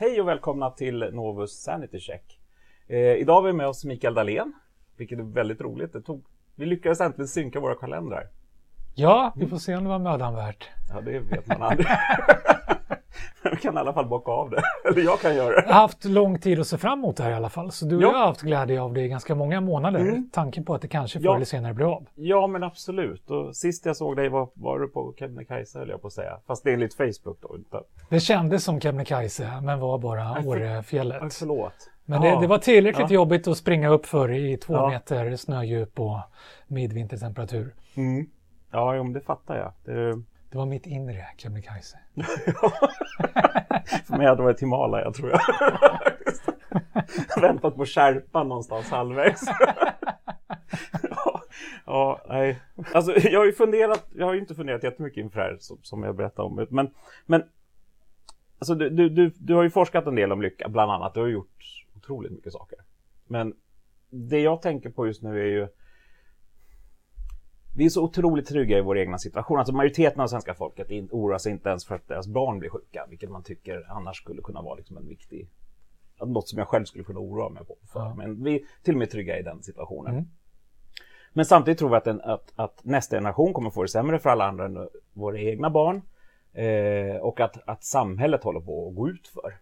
Hej och välkomna till Novus Sanity Check. Eh, idag har vi med oss Mikael Dahlén, vilket är väldigt roligt. Det tog, vi lyckades äntligen synka våra kalendrar. Ja, vi får se om det var mödan värt. Ja, det vet man aldrig. Vi kan i alla fall bocka av det. Eller jag kan göra det. Jag har haft lång tid att se fram emot det här i alla fall. Så du och Ja. jag har haft glädje av det i ganska många månader. Mm. Tanken på att det kanske förr Ja. eller senare blir av. Ja, men absolut. Och sist jag såg dig var, var du på Kebnekaise, höll jag på att säga. Fast det är enligt Facebook då. Inte. Det kändes som Kebnekaise, men var bara för- Årefjället. Aj, förlåt. Men det, det var tillräckligt Ja. jobbigt att springa upp för i två Ja. meter snödjup och midvintertemperatur. Mm. Ja, jo, men det fattar jag. Det, det var mitt inre Kebnekaise. för mig hade det varit Himalaya, tror jag. Väntat på skärpa någonstans halvvägs. ja, ja, nej. Alltså, jag har ju funderat, jag har ju inte funderat jättemycket inför det här som, som jag berättade om. Men, men alltså, du, du, du, du har ju forskat en del om lycka, bland annat. Du har gjort otroligt mycket saker. Men det jag tänker på just nu är ju vi är så otroligt trygga i vår egna situation. Alltså majoriteten av svenska folket in- oroar sig inte ens för att deras barn blir sjuka, vilket man tycker annars skulle kunna vara liksom en viktig, något som jag själv skulle kunna oroa mig. För. Ja. Men vi är till och med trygga i den situationen. Mm. Men samtidigt tror vi att, en, att, att nästa generation kommer få det sämre för alla andra än våra egna barn. Eh, och att, att samhället håller på att gå ut för.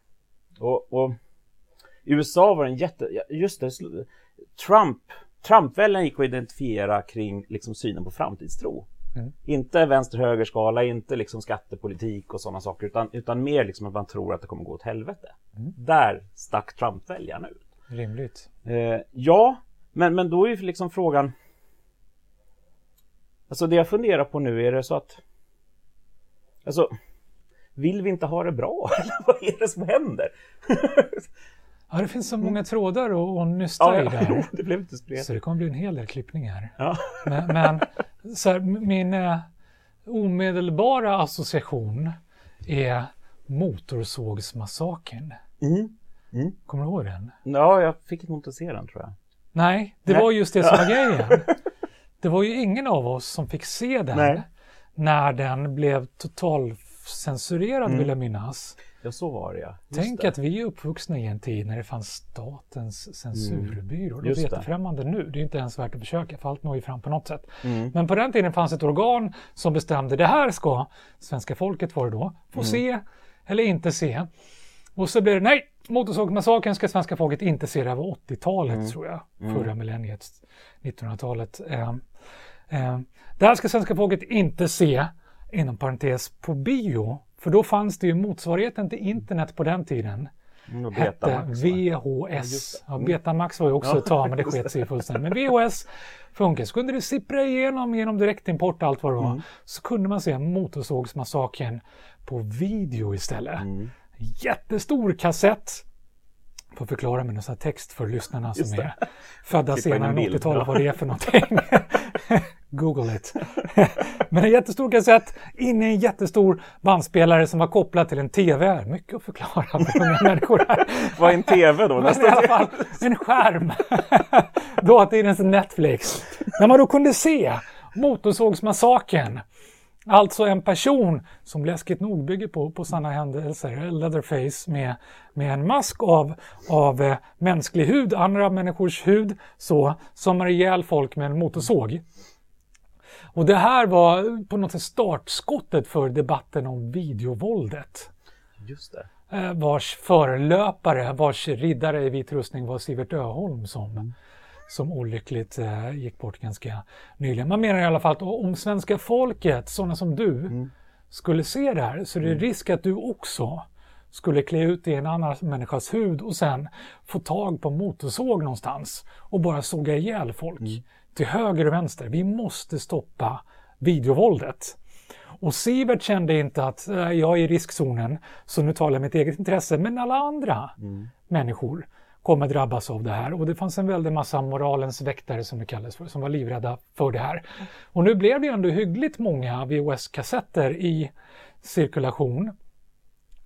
Och, och USA var en jätte... Just det, Trump, Trump-väljaren gick att identifiera kring liksom synen på framtidstro. Mm. Inte vänster-höger-skala, inte liksom skattepolitik och sådana saker, utan, utan mer liksom att man tror att det kommer gå åt helvete. Mm. Där stack Trump-väljaren ut. Rimligt. Eh, ja, men, men då är ju liksom frågan... Alltså det jag funderar på nu, är det så att... Alltså, vill vi inte ha det bra? Eller vad är det som händer? Ja, det finns så många trådar att, att nysta Mm. ja, i ja, jo, där. det blev lite spretigt. Så det kommer bli en hel del klippningar. Ja. Men, men så här, min eh, omedelbara association är Motorsågsmassakern. Mm. Kommer du ihåg den? ja, jag fick inte se den tror jag. Nej, det Nej. var just det som var grejen. Det var ju ingen av oss som fick se den Nej. när den blev totalcensurerad Mm. vill jag minnas. Ja, så var det ja. Just Tänk det. att vi är uppvuxna i en tid när det fanns statens censurbyrå. Det Just är det. jättefrämmande nu. Det är inte ens värt att försöka för allt når ju fram på något sätt. Mm. Men på den tiden fanns ett organ som bestämde det här ska svenska folket var det då Mm. få se eller inte se. Och så blev det nej, Motorsågsmassakern ska svenska folket inte se. Det här var 80-talet Mm. tror jag, förra millenniet, 1900-talet. Eh, eh, det här ska svenska folket inte se, inom parentes, på bio. För då fanns det ju motsvarigheten till internet på den tiden. Mm, Hette VHS. Ja. Betamax var ju också Ja, ett tag, men det sket sig fullständigt. Men VHS funkar. Så kunde det sippra igenom genom direktimport och allt vad det var. Mm. Så kunde man se Motorsågsmassakern på video istället. Mm. Jättestor kassett. Får förklara med någon text för lyssnarna Just som det. är födda senare en än bild, 80-talet ja. vad det är för någonting. Google it. Men en jättestor kassett inne i en jättestor bandspelare som var kopplad till en TV. Mycket att förklara för unga människor här. Vad är en TV då? Men i alla fall en skärm. Dåtidens Netflix. Där man då kunde se Motorsågsmassakern. Alltså en person som läskigt nog bygger på, på sanna händelser, Leatherface med, med en mask av, av eh, mänsklig hud, andra människors hud, så, som har ihjäl folk med en motorsåg. Och det här var på något sätt startskottet för debatten om videovåldet. Just det. eh, vars förelöpare, vars riddare i vit rustning var Sivert Öholm som, som olyckligt eh, gick bort ganska nyligen. Man menar i alla fall att om svenska folket, sådana som du, skulle se det här så är det risk att du också skulle klä ut i en annan människas hud och sen få tag på motorsåg någonstans och bara såga ihjäl folk till höger och vänster. Vi måste stoppa videovåldet. Och Sivert kände inte att eh, jag är i riskzonen, så nu talar jag mitt eget intresse, men alla andra människor kommer drabbas av det här. Och det fanns en väldig massa moralens väktare som det kallades för, som var livrädda för det här. Och nu blev det ändå hyggligt många VHS-kassetter i cirkulation.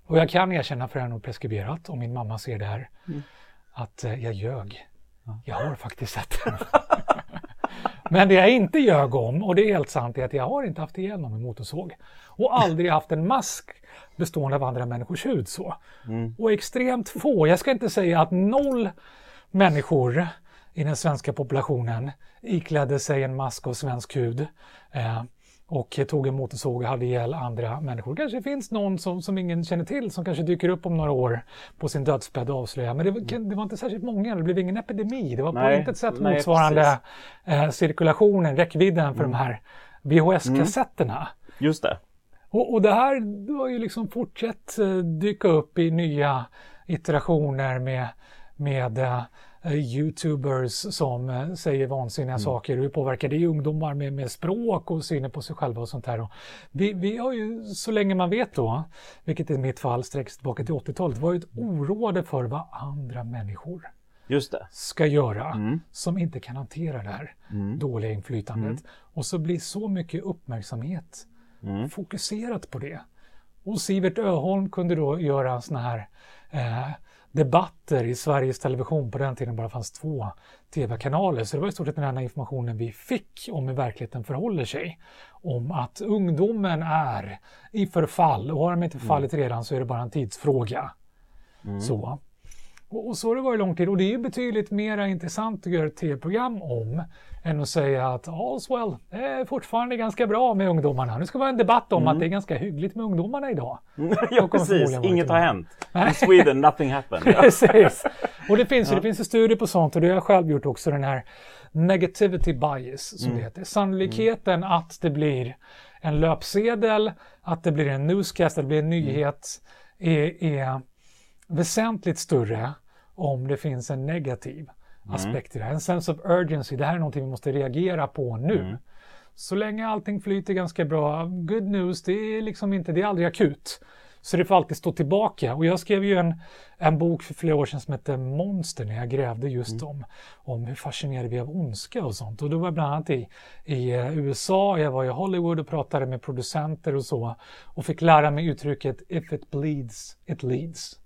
Och jag kan erkänna, för det är nog preskriberat, om min mamma ser det här, att eh, jag ljög. Jag har faktiskt sett den. Men det jag inte ljög om, och det är helt sant, är att jag har inte haft ihjäl någon med motorsåg. Och aldrig haft en mask bestående av andra människors hud så. Mm. Och extremt få, jag ska inte säga att noll människor i den svenska populationen iklädde sig en mask av svensk hud. Eh, och tog en motorsåg och hade ihjäl andra människor. kanske finns någon som, som ingen känner till som kanske dyker upp om några år på sin dödsbädd och avslöjar. Men det, var- det var inte särskilt många, det blev ingen epidemi. Det var på Nej, intet sätt nej, motsvarande eh, cirkulationen, räckvidden för de här VHS-kassetterna. Just det. Och, och det här har ju liksom fortsatt eh, dyka upp i nya iterationer med, med eh, Youtubers som eh, säger vansinniga saker. Hur påverkar det ungdomar med, med språk och synen på sig själva och sånt. Och vi, vi har ju så länge man vet då, vilket i mitt fall sträcks tillbaka till 80-talet, varit oroade för vad andra människor ska göra Mm. som inte kan hantera det här Mm. dåliga inflytandet. Och så blir så mycket uppmärksamhet Mm. fokuserat på det. Och Sivert Öholm kunde då göra såna här eh, debatter i Sveriges Television. På den tiden bara fanns två tv-kanaler. Så det var i stort sett den enda informationen vi fick om hur verkligheten förhåller sig. Om att ungdomen är i förfall och har de inte förfallit redan så är det bara en tidsfråga. Så. Och, och så har det varit lång tid och det är ju betydligt mer intressant att göra ett tv-program om än att säga att all's well, det är fortfarande ganska bra med ungdomarna. Nu ska det vara en debatt om att det är ganska hyggligt med ungdomarna idag. ja, precis. Inget har hänt. In Sweden, nothing happened. Precis. Och det finns ju det finns ju studier på sånt och det har jag själv gjort också, den här negativity bias som det heter. Sannolikheten att det blir en löpsedel, att det blir en newscast, att det blir en nyhet är, är väsentligt större om det finns en negativ aspekt i det här. En sense of urgency, det här är någonting vi måste reagera på nu. Så länge allting flyter ganska bra, good news, det är liksom inte, det är aldrig akut. Så det får alltid stå tillbaka. Och jag skrev ju en, en bok för flera år sedan som hette Monster när jag grävde just om, om hur fascinerade vi av ondska och sånt. Och då var jag bland annat i, i eh, USA, jag var i Hollywood och pratade med producenter och så. Och fick lära mig uttrycket if it bleeds, it leads.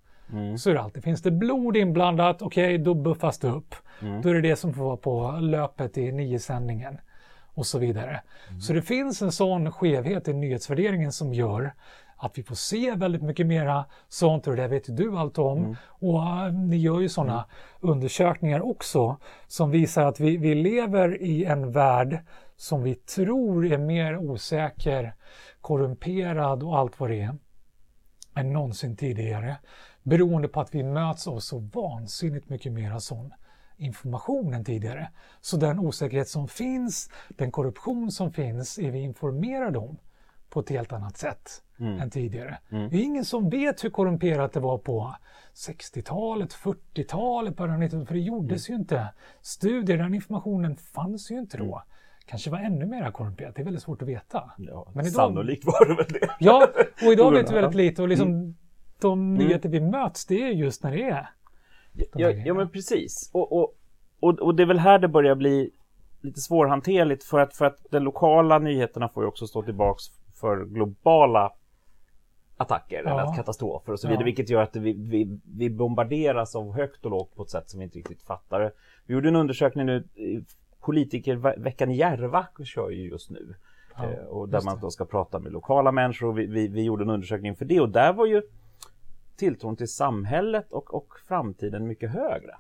Så är det alltid. Finns det blod inblandat, okej, då buffas det upp. Då är det det som får vara på löpet i nio-sändningen och så vidare. Så det finns en sån skevhet i nyhetsvärderingen som gör att vi får se väldigt mycket mera sånt och det vet du allt om. Och äh, ni gör ju sådana undersökningar också som visar att vi, vi lever i en värld som vi tror är mer osäker, korrumperad och allt vad det är än någonsin tidigare. Beroende på att vi möts av så vansinnigt mycket mer sån information än tidigare. Så den osäkerhet som finns, den korruption som finns, är vi informerade om på ett helt annat sätt än tidigare. Det är ingen som vet hur korrumperat det var på 60-talet, 40-talet, början av 90-talet, för det gjordes ju inte studier, den informationen fanns ju inte då. Kanske var ännu mer korrumperat, det är väldigt svårt att veta. Ja, Men idag- Sannolikt var det väl det. Ja, och idag vet vi väldigt lite och liksom de nyheter vi möts, det är just när det är. Ja, ja men precis. Och, och, och, och det är väl här det börjar bli lite svårhanterligt för att, för att de lokala nyheterna får ju också stå tillbaks för globala attacker Ja. eller katastrofer och så vidare. Ja. Vilket gör att vi, vi, vi bombarderas av högt och lågt på ett sätt som vi inte riktigt fattar. Vi gjorde en undersökning nu, politikerveckan i Järva kör ju just nu. Ja, Eh, och där man då ska prata med lokala människor. Och vi, vi, vi gjorde en undersökning för det och där var ju tilltron till samhället och, och framtiden mycket högre.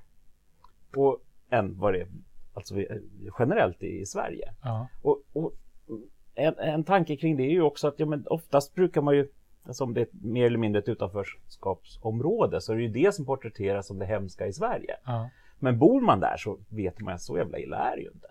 Och, än vad det är alltså, generellt i, Sverige. Ja, Och, och en, en tanke kring det är ju också att ja, men oftast brukar man ju, alltså om det är mer eller mindre ett utanförskapsområde, så är det ju det som porträtteras som det hemska i Sverige. ja, Men bor man där så vet man att så jävla illa är det ju inte.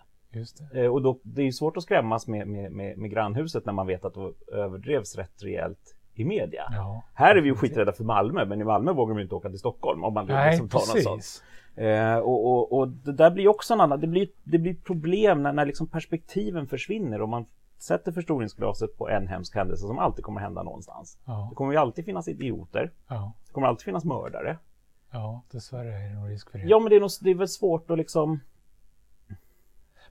det. Eh, Och då, det är ju svårt att skrämmas med, med, med, med grannhuset när man vet att det överdrevs rätt rejält i media. Ja, Här är vi ju skiträdda för Malmö, men i Malmö vågar ju inte åka till Stockholm om man Nej, liksom ta något sånt. Eh, och, och, och det där blir också en annan, det blir, det blir problem när, när liksom perspektiven försvinner och man sätter förstoringsglaset på en hemsk händelse som alltid kommer hända någonstans. Ja, Det kommer ju alltid finnas idioter, ja, det kommer alltid finnas mördare. ja, dessvärre är det nog risk för det. Ja, men det är, nog, det är väl svårt att liksom...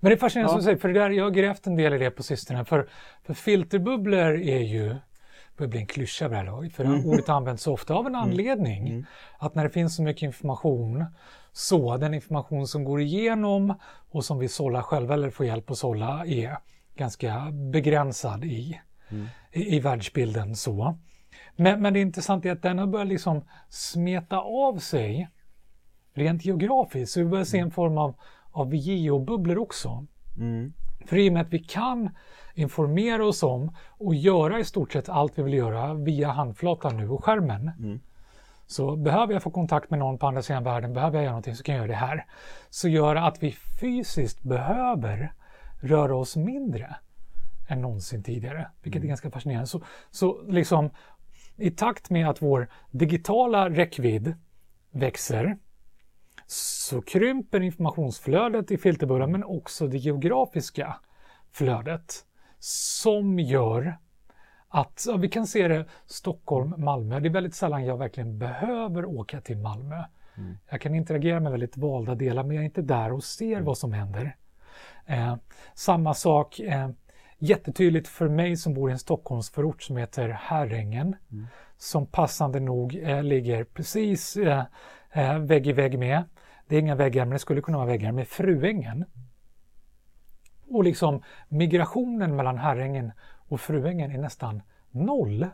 Men det är fascinerande Ja. som du säger, för det där, jag har grävt en del i det på sistone. För, för filterbubblor är ju börjar bli en klyscha vid det här laget, för mm. ordet används ofta av en anledning. Mm. Att när det finns så mycket information, så den information som går igenom och som vi sållar själva eller får hjälp att sålla är ganska begränsad i, mm. i, i världsbilden. så. Men, men det intressanta är att den har börjat liksom smeta av sig rent geografiskt. Så vi börjar se en form av, av geobubblor också. Mm. För i och med att vi kan informera oss om och göra i stort sett allt vi vill göra via handflatan nu och skärmen. Mm. Så behöver jag få kontakt med någon på andra sidan världen, behöver jag göra någonting så kan jag göra det här. Så gör att vi fysiskt behöver röra oss mindre än någonsin tidigare, vilket mm. är ganska fascinerande. Så, så liksom i takt med att vår digitala räckvidd växer så krymper informationsflödet i filterbubblan men också det geografiska flödet som gör att ja, vi kan se det Stockholm, Malmö. Det är väldigt sällan jag verkligen behöver åka till Malmö. Mm. Jag kan interagera med väldigt valda delar men jag är inte där och ser mm. vad som händer. Eh, samma sak, eh, jättetydligt för mig som bor i en Stockholmsförort som heter Herrängen. Mm. Som passande nog eh, ligger precis eh, eh, vägg i vägg med. Det är inga väggar, men det skulle kunna vara väggar med Fruängen. Och liksom migrationen mellan Herrängen och Fruängen är nästan noll.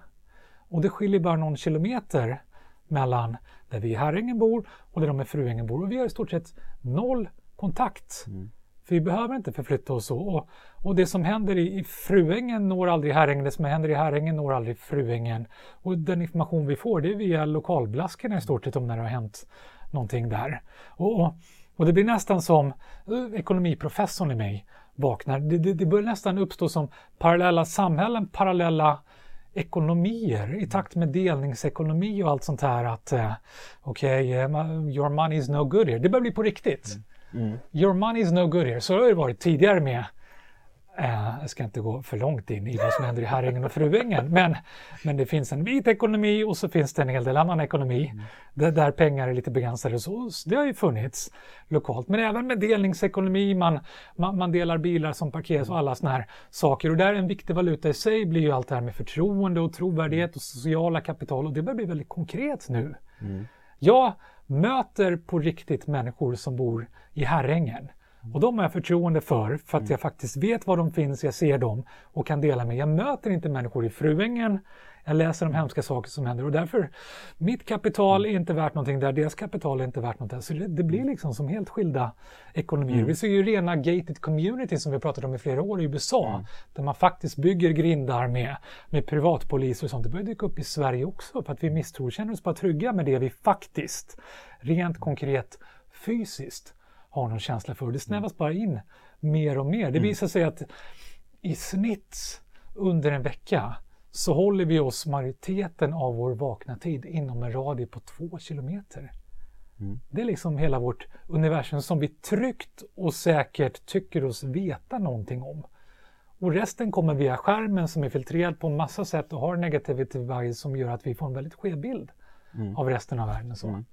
Och det skiljer bara någon kilometer mellan där vi i Herrängen bor och där de i Fruängen bor. Och vi har i stort sett noll kontakt. Mm. För vi behöver inte förflytta oss så. Och, och det som händer i, i Fruängen når aldrig Herrängen, det som händer i Herrängen når aldrig Fruängen. Och den information vi får det är via lokalblaskorna i stort sett om när det har hänt någonting där. Och, och, det blir nästan som uh, ekonomiprofessorn i mig vaknar. Det, det, det börjar nästan uppstå som parallella samhällen, parallella ekonomier i takt med delningsekonomi och allt sånt här att uh, okej, okay, uh, your money is no good here. Det börjar bli på riktigt. Mm. Mm. Your money is no good here. Så har det varit tidigare med Eh, jag ska inte gå för långt in i vad som händer i Herrängen och Fruängen, men, men det finns en vit ekonomi och så finns det en hel del annan ekonomi mm. där, där, pengar är lite begränsade. Så det har ju funnits lokalt, men även med delningsekonomi, man, man, man delar bilar som parkeras och alla sådana här saker. Och där en viktig valuta i sig blir ju allt det här med förtroende och trovärdighet och sociala kapital och det börjar bli väldigt konkret nu. Mm. Jag möter på riktigt människor som bor i Herrängen och de har jag förtroende för, för att mm. jag faktiskt vet var de finns, jag ser dem och kan dela med. Jag möter inte människor i Fruängen, jag läser om hemska saker som händer och därför, mitt kapital är inte värt någonting där, deras kapital är inte värt någonting. Så det, det blir liksom som helt skilda ekonomier. Mm. Vi ser ju rena gated community som vi har pratat om i flera år i USA, mm. där man faktiskt bygger grindar med, med privatpolis och sånt. Det börjar dyka upp i Sverige också, för att vi misstror, känner oss bara trygga med det vi faktiskt, rent konkret, fysiskt har någon känsla för. Det snävas bara in mer och mer. Det mm. visar sig att i snitt under en vecka så håller vi oss majoriteten av vår vakna tid inom en radie på två kilometer. Mm. Det är liksom hela vårt universum som vi tryggt och säkert tycker oss veta någonting om. Och resten kommer via skärmen som är filtrerad på en massa sätt och har negativity bias som gör att vi får en väldigt skev bild mm. av resten av världen. Så. Mm.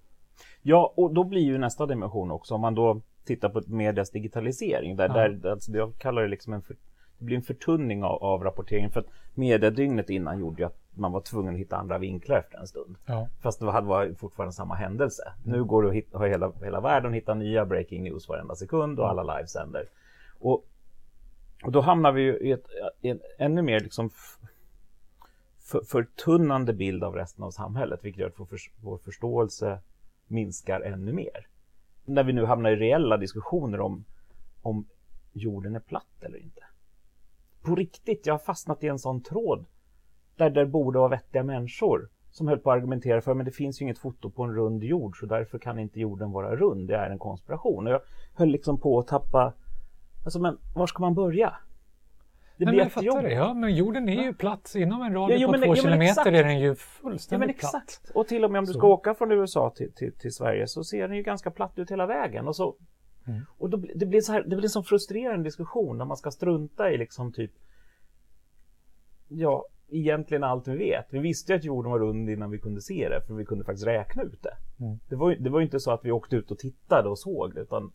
Ja, och då blir ju nästa dimension också om man då tittar på medias digitalisering. Där, ja. där, alltså jag kallar det liksom en, för, det blir en förtunning av, av rapporteringen. För att mediedygnet innan gjorde ju att man var tvungen att hitta andra vinklar efter en stund. Ja. Fast det hade var fortfarande samma händelse. Nu går det att hitta, har hela, hela världen hitta nya breaking news varenda sekund och alla livesänder. Och, och då hamnar vi ju i, ett, i en ännu mer liksom för, förtunnande bild av resten av samhället, vilket gör att vår, för, vår förståelse minskar ännu mer. När vi nu hamnar i reella diskussioner om, om jorden är platt eller inte. På riktigt, jag har fastnat i en sån tråd där det borde vara vettiga människor som höll på att argumentera för men det finns ju inget foto på en rund jord så därför kan inte jorden vara rund. Det är en konspiration. Och jag höll liksom på att tappa... Alltså men var ska man börja? Det blir jättejobbigt. Det. Ja, men jorden är ju platt. Inom en radie ja, på två ja, kilometer exakt. är den ju fullständigt ja, platt. Och till och med om du ska åka från USA till, till, till, Sverige så ser den ju ganska platt ut hela vägen. Och, så, mm. och då, det blir så här, det blir en sån frustrerande diskussion när man ska strunta i liksom typ Ja, egentligen allt vi vet. Vi visste ju att jorden var rund innan vi kunde se det, för vi kunde faktiskt räkna ut det. Mm. Det, var, det var ju inte så att vi åkte ut och tittade och såg det, utan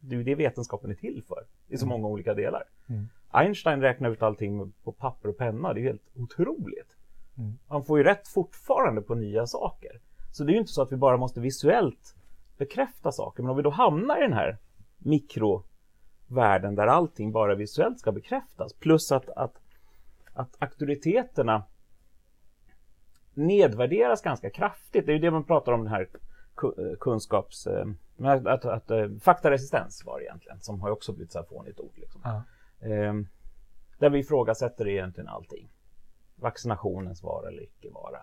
det är ju det vetenskapen är till för i så mm. många olika delar. Mm. Einstein räknar ut allting på papper och penna. Det är helt otroligt. Mm. Man får ju rätt fortfarande på nya saker. Så det är ju inte så att vi bara måste visuellt bekräfta saker. Men om vi då hamnar i den här mikrovärlden där allting bara visuellt ska bekräftas. Plus att, att, att auktoriteterna nedvärderas ganska kraftigt. Det är ju det man pratar om den här kunskaps... Eh, att, att, att, eh, faktaresistens var det egentligen, som har också blivit ett fånigt ord. Liksom. Ja. Ehm, där vi ifrågasätter egentligen allting. Vaccinationens vara eller icke vara.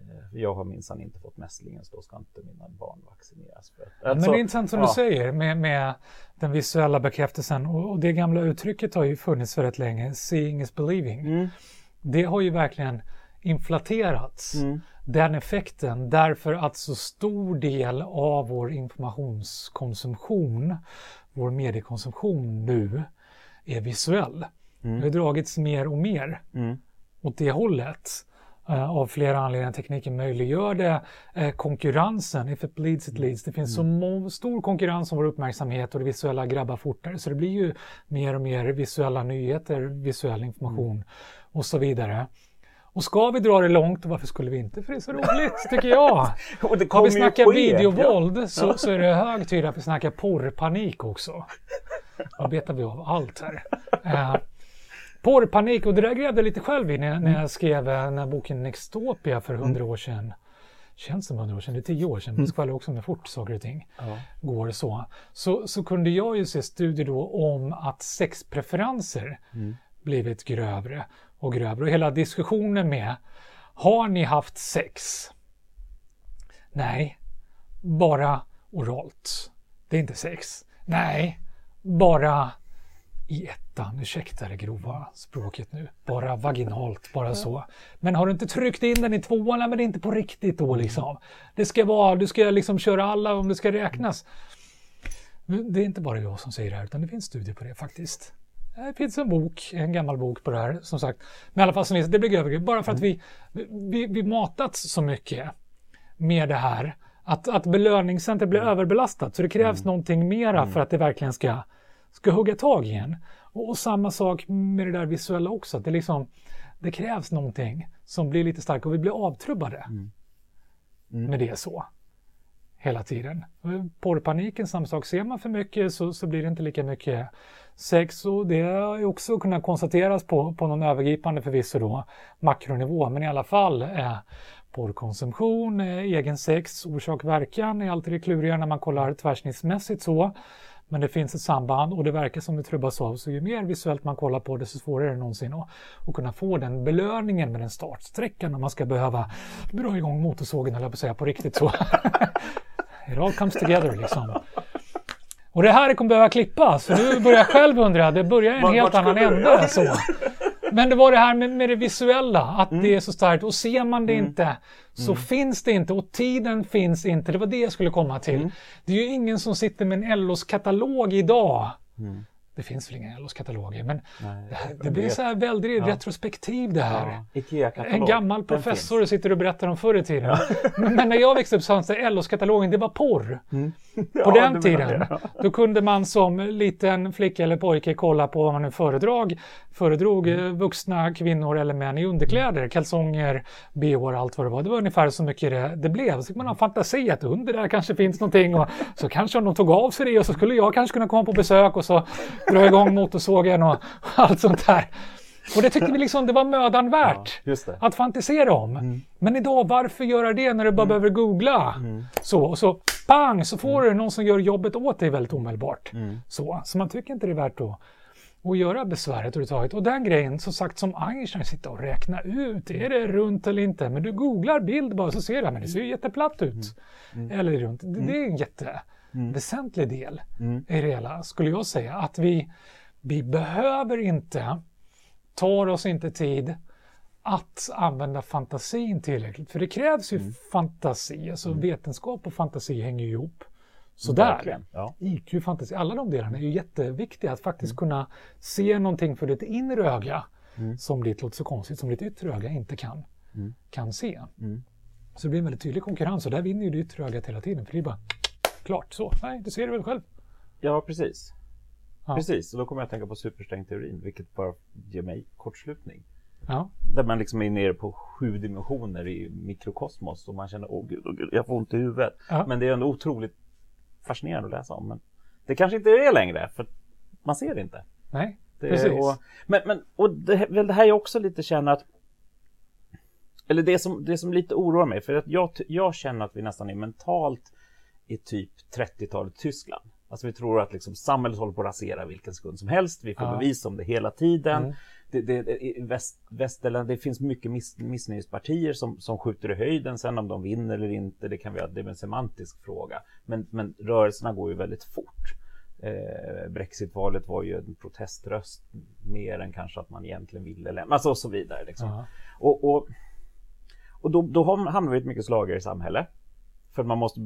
Eh, jag har minsann inte fått mässlingen så då ska inte mina barn vaccineras. För att, alltså, Men det är intressant som ja. du säger med, med den visuella bekräftelsen och, och, det gamla uttrycket har ju funnits för rätt länge, seeing is believing. Mm. Det har ju verkligen inflaterats, mm. den effekten, därför att så stor del av vår informationskonsumtion, vår mediekonsumtion nu är visuell. Mm. Det har dragits mer och mer mm. åt det hållet. Uh, av flera anledningar. Tekniken möjliggör det. Uh, konkurrensen, if it bleeds it leads. Det finns mm. så stor konkurrens om vår uppmärksamhet och det visuella grabbar fortare. Så det blir ju mer och mer visuella nyheter, visuell information mm. och så vidare. Och ska vi dra det långt, varför skulle vi inte? För det är så roligt, tycker jag. och det Om vi snackar videovåld ja. så, så är det hög tid att vi snackar porrpanik också. Då betar vi av allt här. Uh, porrpanik, och det där grävde jag lite själv i när, när jag skrev eh, den här boken Nextopia för hundra år sedan. Känns som hundra år sedan, det är tio år sedan, men det skvallrar också med fort saker och ting ja. går så. så. Så kunde jag ju se studier då om att sexpreferenser mm. blivit grövre och grövre. Och hela diskussionen med Har ni haft sex? Nej, bara oralt. Det är inte sex. Nej, bara i ettan, ursäkta det grova språket nu, bara vaginalt, bara så. Men har du inte tryckt in den i tvåan, men det är inte på riktigt då liksom. Det ska vara, du ska liksom köra alla om det ska räknas. Det är inte bara jag som säger det här, utan det finns studier på det faktiskt. Det finns en bok, en gammal bok på det här som sagt. Men i alla fall, det blir övergrepp. Bara för att vi, vi, vi matats så mycket med det här. Att, att belöningscentret blir mm. överbelastat. Så det krävs mm. någonting mera mm. för att det verkligen ska, ska hugga tag igen. Och, och, samma sak med det där visuella också. Att det, liksom, det krävs någonting som blir lite starkare och vi blir avtrubbade mm. Mm. med det så hela tiden. Porrpaniken, samma sak. Ser man för mycket så, så blir det inte lika mycket sex och det har ju också kunnat konstateras på, på någon övergripande förvisso då makronivå, men i alla fall eh, porrkonsumtion, eh, egen sex, orsak-verkan är alltid det kluriga när man kollar tvärsnittsmässigt så. Men det finns ett samband och det verkar som det trubbas av. Så ju mer visuellt man kollar på det, så svårare är det någonsin att, att kunna få den belöningen med den startsträckan när man ska behöva dra igång motorsågen, eller på säga, på riktigt så. It all comes together liksom. Och det här kommer behöva klippas, för nu börjar jag själv undra, det börjar i en helt annan ände. Så. Men det var det här med, med det visuella, att mm. det är så starkt. Och ser man det mm. inte så mm. finns det inte och tiden finns inte. Det var det jag skulle komma till. Mm. Det är ju ingen som sitter med en LOs katalog idag mm. Det finns väl inga LOs-kataloger, men Nej, det, här, det blir så här väldigt ja. retrospektiv det här. Ja, en gammal professor sitter och berättar om förr i tiden. Ja. men när jag växte upp så fanns det LOs-katalogen, det var porr. På den tiden. Då kunde man som liten flicka eller pojke kolla på vad man nu föredrog. Föredrog mm. vuxna kvinnor eller män i underkläder, kalsonger, bh allt vad det var. Det var ungefär så mycket det, det blev. Så fick man ha fantasi att under där kanske finns någonting och så kanske de tog av sig det och så skulle jag kanske kunna komma på besök och så dra igång motorsågen och allt sånt där. Och det tyckte vi liksom det var mödan värt ja, att fantisera om. Mm. Men idag, varför göra det när du bara mm. behöver googla? Mm. Så, och så pang så får mm. du någon som gör jobbet åt dig väldigt omedelbart. Mm. Så, så man tycker inte det är värt att, att göra besväret överhuvudtaget. Och den grejen, som sagt som Einstein, sitta och räkna ut, är det runt eller inte? Men du googlar bild bara så ser du, men det ser ju jätteplatt ut. Mm. Eller runt. Det, det är en jätte mm. väsentlig del i det hela, skulle jag säga. Att vi, vi behöver inte, tar oss inte tid att använda fantasin tillräckligt. För det krävs ju mm. fantasi, alltså mm. vetenskap och fantasi hänger ju ihop. Sådär. Ja. IQ, fantasi, alla de delarna är ju jätteviktiga. Att faktiskt mm. kunna se någonting för ditt inre öga mm. som ditt, låter så konstigt, som ditt yttre öga inte kan, mm. kan se. Mm. Så det blir en väldigt tydlig konkurrens och där vinner ju det yttre ögat hela tiden. För det är bara klart så. Nej, det ser du väl själv? Ja, precis. Ja. Precis, och då kommer jag att tänka på supersträngteorin, vilket bara ger mig kortslutning. Ja. Där man liksom är nere på sju dimensioner i mikrokosmos och man känner åh gud, åh gud jag får ont i huvudet. Ja. Men det är ändå otroligt fascinerande att läsa om. Men det kanske inte är det längre för man ser det inte. Nej, Det, precis. Och, men men och det, väl det här jag också lite känner att eller det som, det som lite oroar mig för att jag, jag känner att vi nästan är mentalt i typ 30-talet Tyskland. Alltså vi tror att liksom samhället håller på att rasera vilken sekund som helst. Vi får Ja. bevis om det hela tiden. Mm. Det, det, väst, västerland, det finns mycket miss, missnöjespartier som, som skjuter i höjden. Sen om de vinner eller inte, det kan vi ha, det är en semantisk fråga. Men, men rörelserna går ju väldigt fort. Eh, Brexitvalet var ju en proteströst mer än kanske att man egentligen ville lämna, alltså och så vidare. Liksom. Ja. Och, och, och då, då hamnar vi i ett mycket slagare samhälle. För man måste,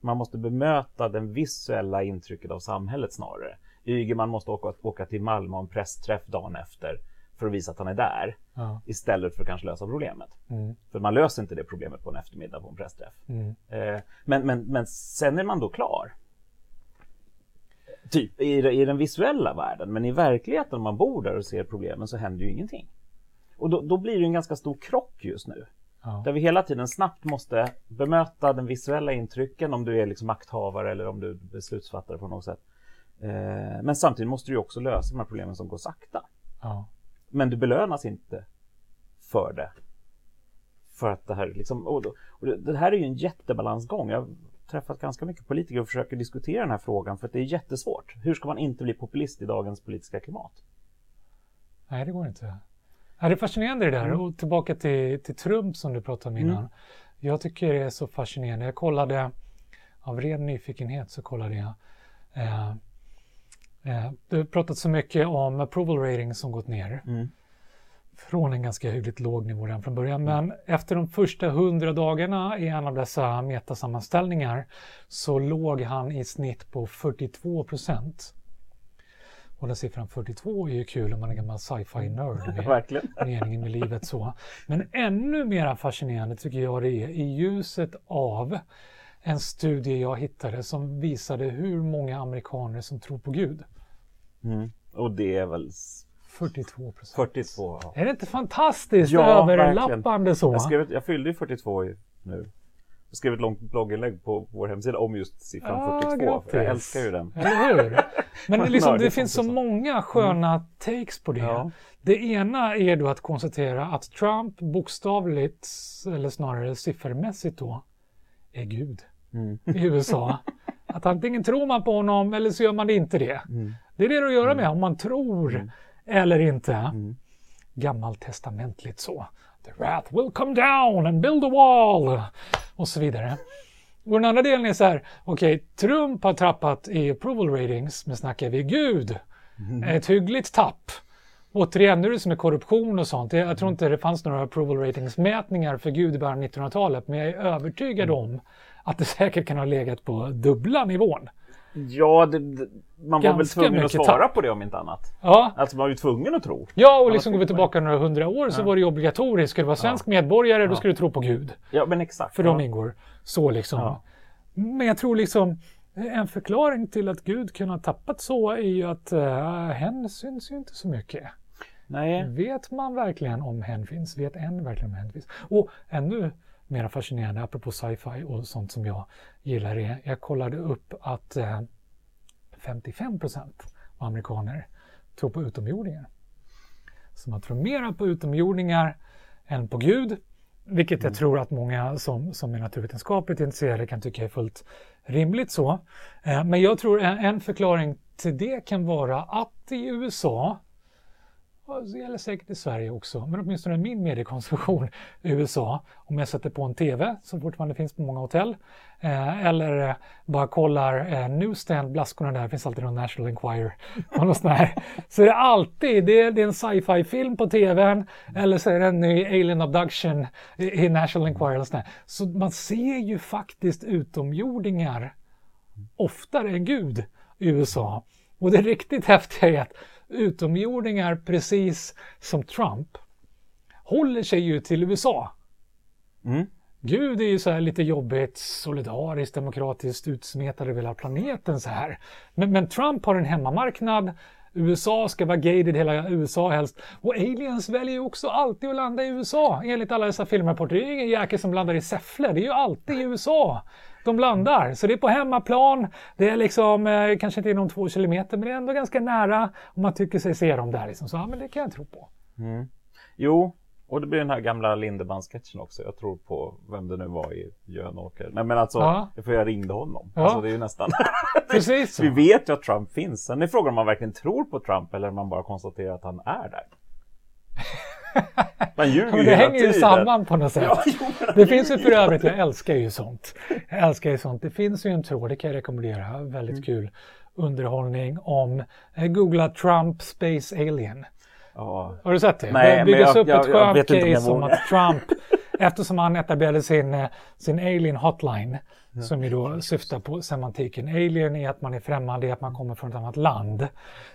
man måste bemöta den visuella intrycket av samhället snarare. Ygeman måste åka, åka till Malmö och en pressträff dagen efter för att visa att han är där. Ja. Istället för att kanske lösa problemet. Mm. För man löser inte det problemet på en eftermiddag på en pressträff. Mm. Eh, men, men, men sen är man då klar. Typ i, i den visuella världen. Men i verkligheten om man bor där och ser problemen så händer ju ingenting. Och då, då blir det en ganska stor krock just nu. Ja. Där vi hela tiden snabbt måste bemöta den visuella intrycken om du är liksom makthavare eller om du är beslutsfattare på något sätt. Eh, men samtidigt måste du också lösa de här problemen som går sakta. Ja. Men du belönas inte för det. För att det här liksom, och då, och det här är ju en jättebalansgång. Jag har träffat ganska mycket politiker och försöker diskutera den här frågan för att det är jättesvårt. Hur ska man inte bli populist i dagens politiska klimat? Nej, det går inte. Ja, det är fascinerande det där. Mm. Och tillbaka till, till Trump som du pratade om innan. Mm. Jag tycker det är så fascinerande. Jag kollade, av ren nyfikenhet så kollade jag. Eh, eh, det har pratat så mycket om approval rating som gått ner. Mm. Från en ganska hyggligt låg nivå redan från början. Men efter de första hundra dagarna i en av dessa metasammanställningar så låg han i snitt på 42 procent. Och den siffran 42 är ju kul om man är gammal sci-fi-nörd. med Verkligen. meningen med livet så. Men ännu mer fascinerande tycker jag det är i ljuset av en studie jag hittade som visade hur många amerikaner som tror på Gud. Mm. Och det är väl s- 42 procent. 42. ja. Är det inte fantastiskt Ja, överlappande så? Jag, skrev, jag fyllde ju 42 i- nu. Skrev ett långt blogginlägg på vår hemsida om just siffran Ah, 42. grattis. Jag älskar ju den. Eller hur? Men det, liksom, det finns så många sköna takes på det. Ja. Det ena är då att konstatera att Trump bokstavligt, eller snarare siffermässigt då, är Gud Mm. i USA. Att antingen tror man på honom eller så gör man inte det. Mm. Det är det att göra med om man tror eller inte. Mm. Gammaltestamentligt så. The wrath will come down and build a wall. Och så vidare. Och den andra delen är så här, okej, Trump har trappat i approval ratings, men snackar vi Gud, ett hyggligt tapp. Återigen, nu är det som med korruption och sånt. Jag tror inte det fanns några approval ratings mätningar för Gud i början av 1900-talet, men jag är övertygad om att det säkert kan ha legat på dubbla nivån. Ja, det, man var väl tvungen att svara tapp. på det om inte annat. Ja, Alltså man var ju tvungen att tro. Ja, och liksom går vi tillbaka några hundra år så var det ju obligatoriskt. Ska du vara svensk medborgare, då ska du tro på Gud. Ja, men exakt. För ja. de ingår så liksom. Ja. Men jag tror liksom en förklaring till att Gud kunde ha tappat så är ju att uh, hen syns ju inte så mycket. Nej. Vet man verkligen om hen finns? Vet en verkligen om hen finns? Och ännu mer fascinerande, apropå sci-fi och sånt som jag gillar är, jag kollade upp att eh, 55 procent av amerikaner tror på utomjordingar. Så man tror mera på utomjordingar än på Gud, vilket jag tror att många som, som är naturvetenskapligt intresserade kan tycka är fullt rimligt så. Eh, men jag tror en, en förklaring till det kan vara att i USA och det gäller säkert i Sverige också, men åtminstone min mediekonsumtion i USA, om jag sätter på en TV som fortfarande finns på många hotell, eh, eller eh, bara kollar eh, Newsstand, blaskorna där, finns alltid någon National Enquirer och något sånt här. Så är det alltid, det är, det är en sci-fi film på TVn, eller så är det en ny Alien Abduction i, i National Enquirer och sånt där. Så man ser ju faktiskt utomjordingar oftare än Gud i USA. Och det riktigt häftiga är att utomjordingar, precis som Trump, håller sig ju till USA. Mm. Gud är ju så här lite jobbigt, solidariskt, demokratiskt utsmetad över hela planeten så här. Men, men Trump har en hemmamarknad USA ska vara gated hela USA helst. Och aliens väljer ju också alltid att landa i USA enligt alla dessa filmrapporter. Det är ju ingen jäkel som landar i Säffle, det är ju alltid i USA de landar. Så det är på hemmaplan, det är liksom eh, kanske inte inom två kilometer men det är ändå ganska nära och man tycker sig se dem där. Liksom. Så ja, men det kan jag tro på. Mm. Jo, och det blir den här gamla Lindemann-sketchen också. Jag tror på vem det nu var i Jönåker. Nej men alltså, Ja. för jag ringde honom. Ja. Alltså det är ju nästan. Precis så. Vi vet ju att Trump finns. Sen är frågan om man verkligen tror på Trump eller om man bara konstaterar att han är där. Man ljuger men det hänger ju samman på något sätt. Ja, jo, Det finns ju för övrigt, jag älskar ju sånt. Jag älskar ju sånt. Det finns ju en tråd, det kan jag rekommendera, väldigt Mm. kul underhållning om, eh, googla Trump Space Alien. Ja. Har du sett det? Nej, det byggs jag- upp jag- ett skönt case om att Trump, eftersom han etablerade sin, eh, sin alien hotline, som ju då syftar på semantiken. Alien är att man är främmande, är att man kommer från ett annat land.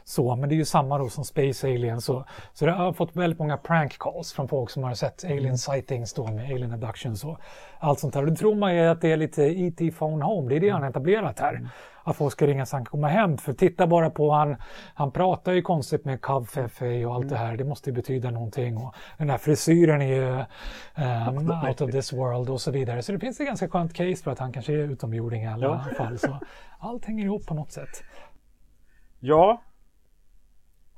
Så, men det är ju samma då som Space Alien. Så, så det har fått väldigt många prank calls från folk som har sett alien sightings då med alien abductions och allt sånt där. Och det tror man ju att det är lite E.T. phone home, det är det han har etablerat här. Att folk ska ringa så han kan komma hem. För titta bara på han, han pratar ju konstigt med Covfefe och allt det här. Det måste ju betyda någonting. Och den här frisyren är ju ehm, out of this world och så vidare. Så det finns ett ganska skönt case för att han kanske är utomjording i alla Ja. fall. Så allt hänger ihop på något sätt. Ja.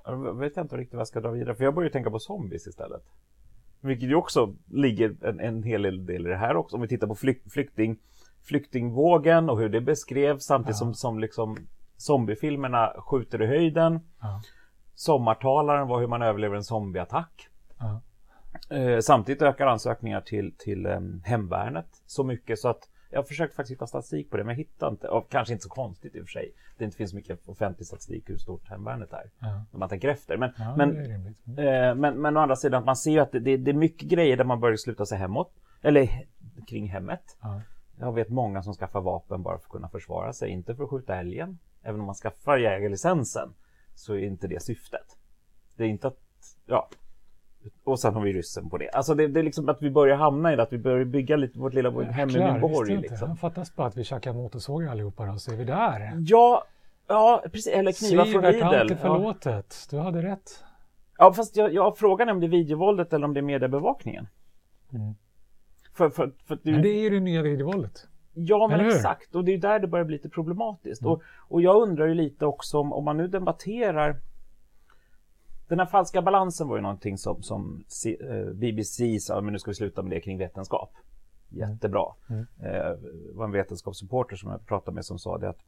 Jag vet inte riktigt vad jag ska dra vidare. För jag börjar ju tänka på zombies istället. Vilket ju också ligger en, en hel del i det här också. Om vi tittar på flyk, flykting, flyktingvågen och hur det beskrevs samtidigt som, som liksom zombiefilmerna skjuter i höjden. Ja. Sommartalaren var hur man överlever en zombieattack. Ja. Eh, samtidigt ökar ansökningar till, till eh, hemvärnet så mycket så att jag har försökt faktiskt hitta statistik på det men jag hittar inte, och kanske inte så konstigt i och för sig. Det inte finns mycket offentlig statistik hur stort hemvärnet är. Ja. När man tänker efter. Men, Ja, men. Mm. eh, men, men å andra sidan att man ser ju att det, det, det är mycket grejer där man börjar sluta sig hemåt. Eller kring hemmet. Ja. Jag vet många som skaffar vapen bara för att kunna försvara sig. Inte för att skjuta älgen. Även om man skaffar jägarlicensen så är inte det syftet. Det är inte att, ja. Och sen har vi ryssen på det. Alltså det, det är liksom att vi börjar hamna i det, att vi börjar bygga lite vårt lilla hem i borg. Liksom. Jag fattas bara att vi käkar motorsågar allihopa då, så är vi där. Ja, ja, precis. Eller knivar från Sivert, allt är Lidl. Ja. förlåtet. Du hade rätt. ja, fast jag, jag frågan är om det är videovåldet eller om det är mediebevakningen. Mm. För, för, för Men det är ju det nya videovåldet. Ja, men exakt. Och det är där det börjar bli lite problematiskt. Mm. Och, och jag undrar ju lite också om, om man nu debatterar den här falska balansen var ju någonting som, som C- eh, BBC sa, men nu ska vi sluta med det kring vetenskap. Jättebra. Mm. Eh, det var en vetenskapsreporter som jag pratade med som sa det att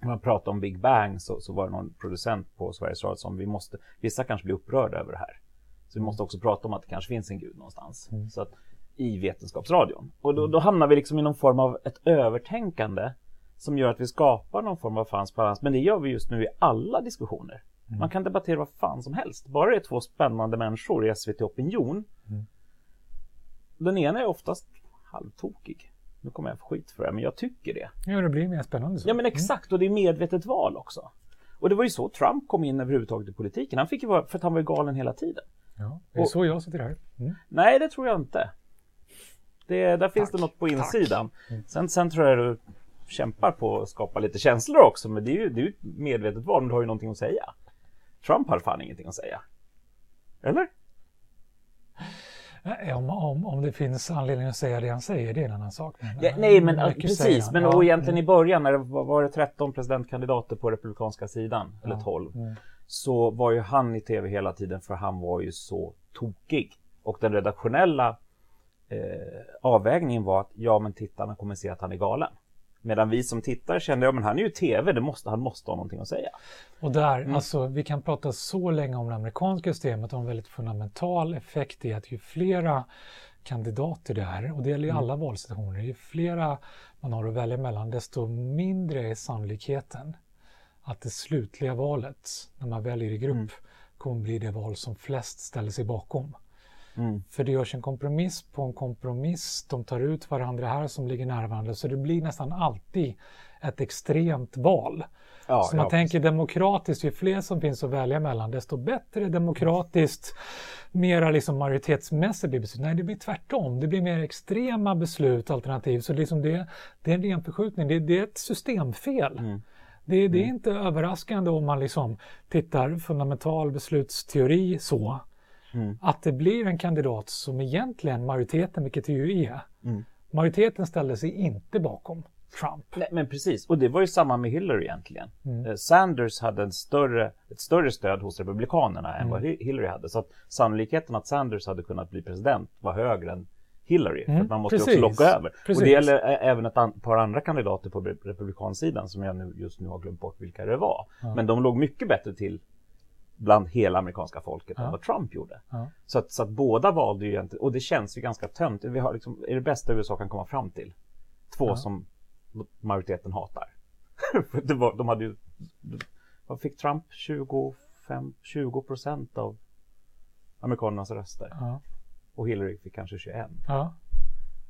när man pratar om Big Bang så, så var det någon producent på Sveriges Radio som vi måste, vissa kanske blir upprörda över det här. Så vi måste också prata om att det kanske finns en gud någonstans. Mm. Så att, I vetenskapsradion. Och då, då hamnar vi liksom i någon form av ett övertänkande som gör att vi skapar någon form av falsk balans. Men det gör vi just nu i alla diskussioner. Mm. Man kan debattera vad fan som helst. Bara det är två spännande människor i SVT Opinion. Mm. Den ena är oftast halvtokig. Nu kommer jag få skit för det, men jag tycker det. Ja, det blir mer spännande så. Ja men exakt, och det är medvetet val också. Och det var ju så Trump kom in överhuvudtaget i politiken. Han fick ju vara, för att han var galen hela tiden. Ja, det är Och- så jag sitter här. Mm. Nej, det tror jag inte. Det, där finns Tack, det något på tack. insidan. Sen, sen tror jag du kämpar på att skapa lite känslor också, men det är ju, det är ju ett medvetet val, men du har ju någonting att säga. Trump har fan ingenting att säga. Eller? Nej, Om, om, om det finns anledning att säga det han säger, det är en annan sak. Men, Ja, nej, men precis. säger han. Men Ja, och egentligen mm. i början när det var, var det 13 presidentkandidater på republikanska sidan, eller 12, mm. så var ju han i tv hela tiden för han var ju så tokig. Och den redaktionella eh, avvägningen var att ja, men tittarna kommer se att han är galen. Medan vi som tittar kände, ja men han är ju tv, det måste, han måste ha någonting att säga. Och där, Mm. alltså vi kan prata så länge om det amerikanska systemet och en väldigt fundamental effekt i att ju flera kandidater det är, och det gäller ju Mm. alla valsituationer, ju flera man har att välja mellan, desto mindre är sannolikheten att det slutliga valet, när man väljer i grupp, Mm. kommer bli det val som flest ställer sig bakom. Mm. För det görs en kompromiss på en kompromiss. De tar ut varandra här som ligger nära varandra. Så det blir nästan alltid ett extremt val. Ja, så man ja, tänker demokratiskt, ju fler som finns att välja mellan, desto bättre demokratiskt, mera liksom majoritetsmässigt blir beslut. Nej, det blir tvärtom. Det blir mer extrema beslut, alternativ. Så liksom det, det är en ren förskjutning. Det, det är ett systemfel. Mm. Det, det är inte överraskande om man liksom tittar fundamental beslutsteori så. Mm. Att det blir en kandidat som egentligen majoriteten, vilket det ju är, Mm. majoriteten ställde sig inte bakom Trump. Nej, men precis, och det var ju samma med Hillary egentligen. Mm. Eh, Sanders hade en större, ett större stöd hos Republikanerna än Mm. vad Hi- Hillary hade. Så att sannolikheten att Sanders hade kunnat bli president var högre än Hillary. För Mm, att man måste ju precis. också locka över. Precis. Och det gäller även ett an- par andra kandidater på re- republikansidan som jag nu, just nu har glömt bort vilka det var. Ja. Men de låg mycket bättre till bland hela amerikanska folket än Ja. vad Trump gjorde. Ja. Så att, så att båda valde ju egentligen, och det känns ju ganska tönt. Vi har liksom, är det bästa USA kan komma fram till. Två Ja. som majoriteten hatar. Det var, de hade ju, vad fick Trump? 25, 20 procent av amerikanernas röster. Ja. Och Hillary fick kanske 21. Ja.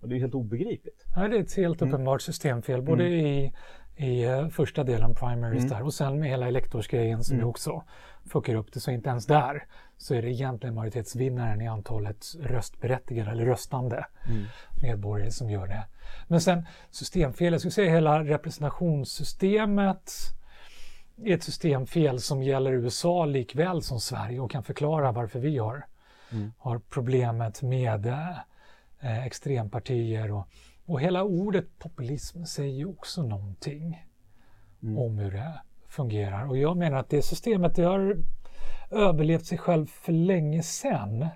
Och det är ju helt obegripligt. Ja, det är ett helt Mm. uppenbart systemfel, både i, i eh, första delen, primaries Mm. där, och sen med hela elektorsgrejen som Mm. också fuckar upp det. Så inte ens där så är det egentligen majoritetsvinnaren i antalet röstberättigade eller röstande Mm. medborgare som gör det. Men sen systemfel, jag skulle säga hela representationssystemet är ett systemfel som gäller USA likväl som Sverige och kan förklara varför vi har, Mm. har problemet med eh, extrempartier och, och hela ordet populism säger ju också någonting Mm. om hur det fungerar. Och jag menar att det systemet det har överlevt sig själv för länge sedan.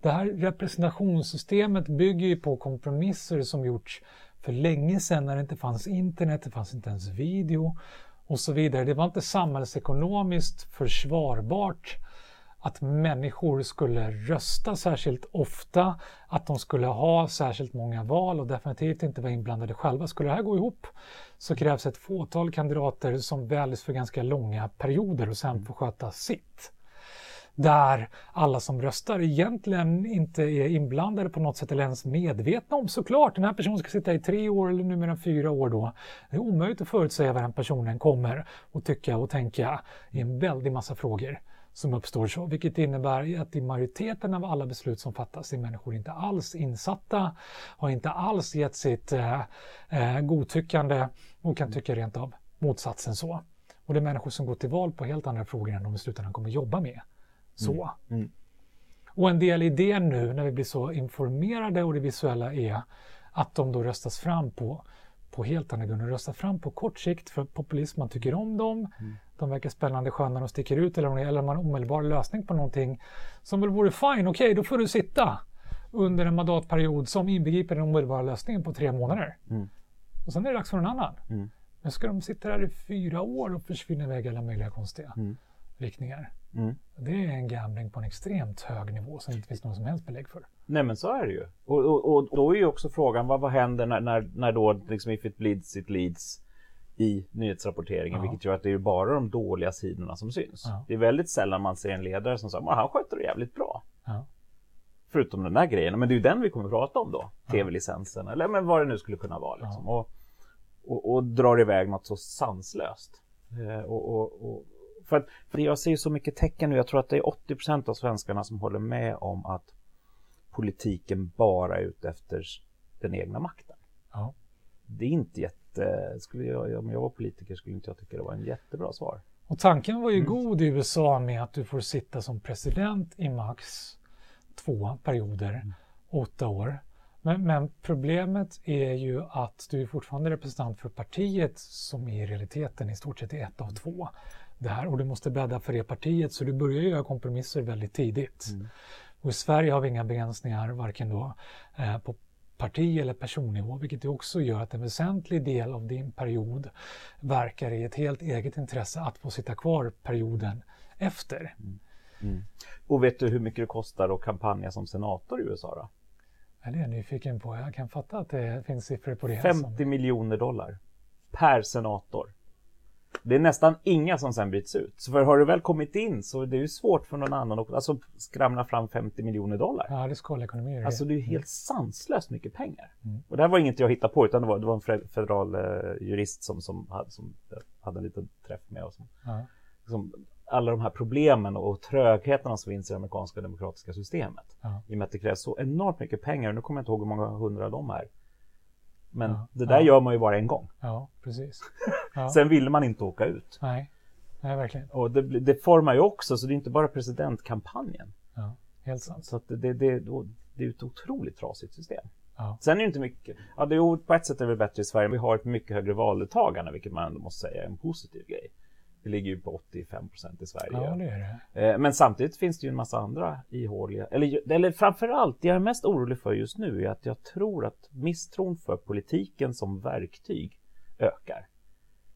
Det här representationssystemet bygger ju på kompromisser som gjorts för länge sedan när det inte fanns internet, det fanns inte ens video och så vidare. Det var inte samhällsekonomiskt försvarbart att människor skulle rösta särskilt ofta, att de skulle ha särskilt många val och definitivt inte vara inblandade själva. Skulle det här gå ihop så krävs ett fåtal kandidater som väljs för ganska långa perioder och sen får sköta sitt. Där alla som röstar egentligen inte är inblandade på något sätt eller ens medvetna om såklart den här personen ska sitta i tre år eller numera fyra år då. Det är omöjligt att förutsäga vad den personen kommer att tycka och tänka i en väldig massa frågor som uppstår så, vilket innebär att i majoriteten av alla beslut som fattas är människor inte alls insatta, har inte alls gett sitt eh, eh, godtyckande och kan tycka rent av motsatsen så. Och det är människor som går till val på helt andra frågor än de i slutändan kommer jobba med. Så. Mm. Och en del i det nu när vi blir så informerade och det visuella är att de då röstas fram på, på helt andra grunder. Röstas fram på kort sikt för populism, man tycker om dem, de verkar spännande, sköna, de sticker ut eller, eller man har en omedelbar lösning på någonting som väl vore fine, okej då får du sitta under en mandatperiod som inbegriper den omedelbara lösningen på tre månader. Mm. Och sen är det dags för någon annan. Mm. Men ska de sitta där i fyra år och försvinna iväg alla möjliga konstiga Mm. riktningar? Mm. Det är en gambling på en extremt hög nivå som det inte finns någon som helst belägg för. Nej men så är det ju. Och, och, och då är ju också frågan vad, vad händer när, när, när då liksom if it bleeds it leads i nyhetsrapporteringen Ja. vilket gör att det är bara de dåliga sidorna som syns. Ja. Det är väldigt sällan man ser en ledare som säger att han sköter det jävligt bra. Ja. Förutom den där grejen, men det är ju den vi kommer att prata om då. TV-licensen eller men vad det nu skulle kunna vara. Liksom. Och, och, och drar iväg något så sanslöst. Eh, och, och, och, för, att, för jag ser ju så mycket tecken nu, jag tror att det är 80% av svenskarna som håller med om att politiken bara är ute efter den egna makten. Ja. Det är inte jätte, skulle jag, om jag var politiker skulle inte jag tycka det var en jättebra svar. Och tanken var ju Mm. god i USA med att du får sitta som president i max två perioder, Mm. åtta år. Men, men problemet är ju att du är fortfarande representant för partiet som i realiteten i stort sett är ett av två. Det här, och du måste bädda för det partiet så du börjar göra kompromisser väldigt tidigt. Mm. Och i Sverige har vi inga begränsningar varken då eh, på parti eller personnivå, vilket också gör att en väsentlig del av din period verkar i ett helt eget intresse att få sitta kvar perioden efter. Mm. Och vet du hur mycket det kostar att kampanja som senator i USA då? Ja, det är jag nyfiken på. Jag kan fatta att det finns siffror på det. 50 som- miljoner dollar per senator. Det är nästan inga som sen byts ut. Så för har du väl kommit in så det är ju svårt för någon annan att alltså, skramla fram 50 miljoner dollar. Ja, det är skalekonomi. Alltså det är ju helt sanslöst mycket pengar. Mm. Och det här var inget jag hittade på utan det var, det var en fe- federal eh, jurist som, som, hade, som jag hade en liten träff med. Och som, Ja. som, alla de här problemen och trögheterna som finns i det amerikanska demokratiska systemet. I och med att det krävs så enormt mycket pengar. Nu kommer jag inte ihåg hur många hundra de är. Men Ja, det där ja. gör man ju bara en gång. Ja, precis. Ja. Sen vill man inte åka ut. Nej. Nej, verkligen. Och det, det formar ju också, så det är inte bara presidentkampanjen. Ja, helt sant. Så det, det, det, det är ett otroligt trasigt system. Ja. Sen är det inte mycket, ja det är, på ett sätt är det bättre i Sverige, vi har ett mycket högre valdeltagande, vilket man ändå måste säga är en positiv grej. Vi ligger ju på 85 procent i Sverige. Ja, det det. Eh, Men samtidigt finns det ju en massa andra ihåliga, eller, eller framförallt, det jag är mest orolig för just nu är att jag tror att misstron för politiken som verktyg ökar.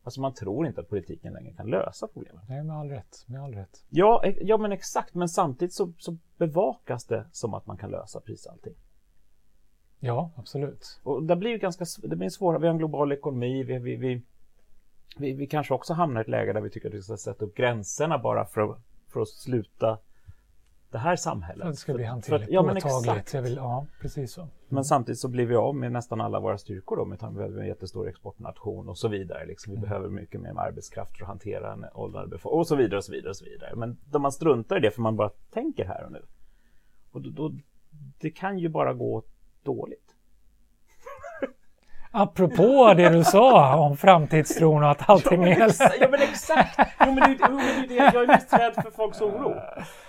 Alltså man tror inte att politiken längre kan lösa problemen. Nej, med all rätt. Med all rätt. Ja, ja men exakt, men samtidigt så, så bevakas det som att man kan lösa precis allting. Ja, absolut. Och det blir ju ganska det blir svårare, vi har en global ekonomi, vi, vi, vi, vi, vi kanske också hamnar i ett läge där vi tycker att vi ska sätta upp gränserna bara för att, för att sluta det här samhället. Det ska bli hanterligt, ja, men påtagligt. vill, ja, precis så. Men samtidigt så blir vi av med nästan alla våra styrkor då med tanke på att vi är en jättestor exportnation och så vidare. Liksom, vi Mm. behöver mycket mer arbetskraft för att hantera en åldrande befolkning och så vidare och så vidare och så vidare. Men då man struntar i det för man bara tänker här och nu. Och då, då, det kan ju bara gå dåligt. Apropå det du sa om framtidstron och att allting är... Exa- ja men exakt! Jo men det, jo, men det. Jag är mest rädd för folks oro.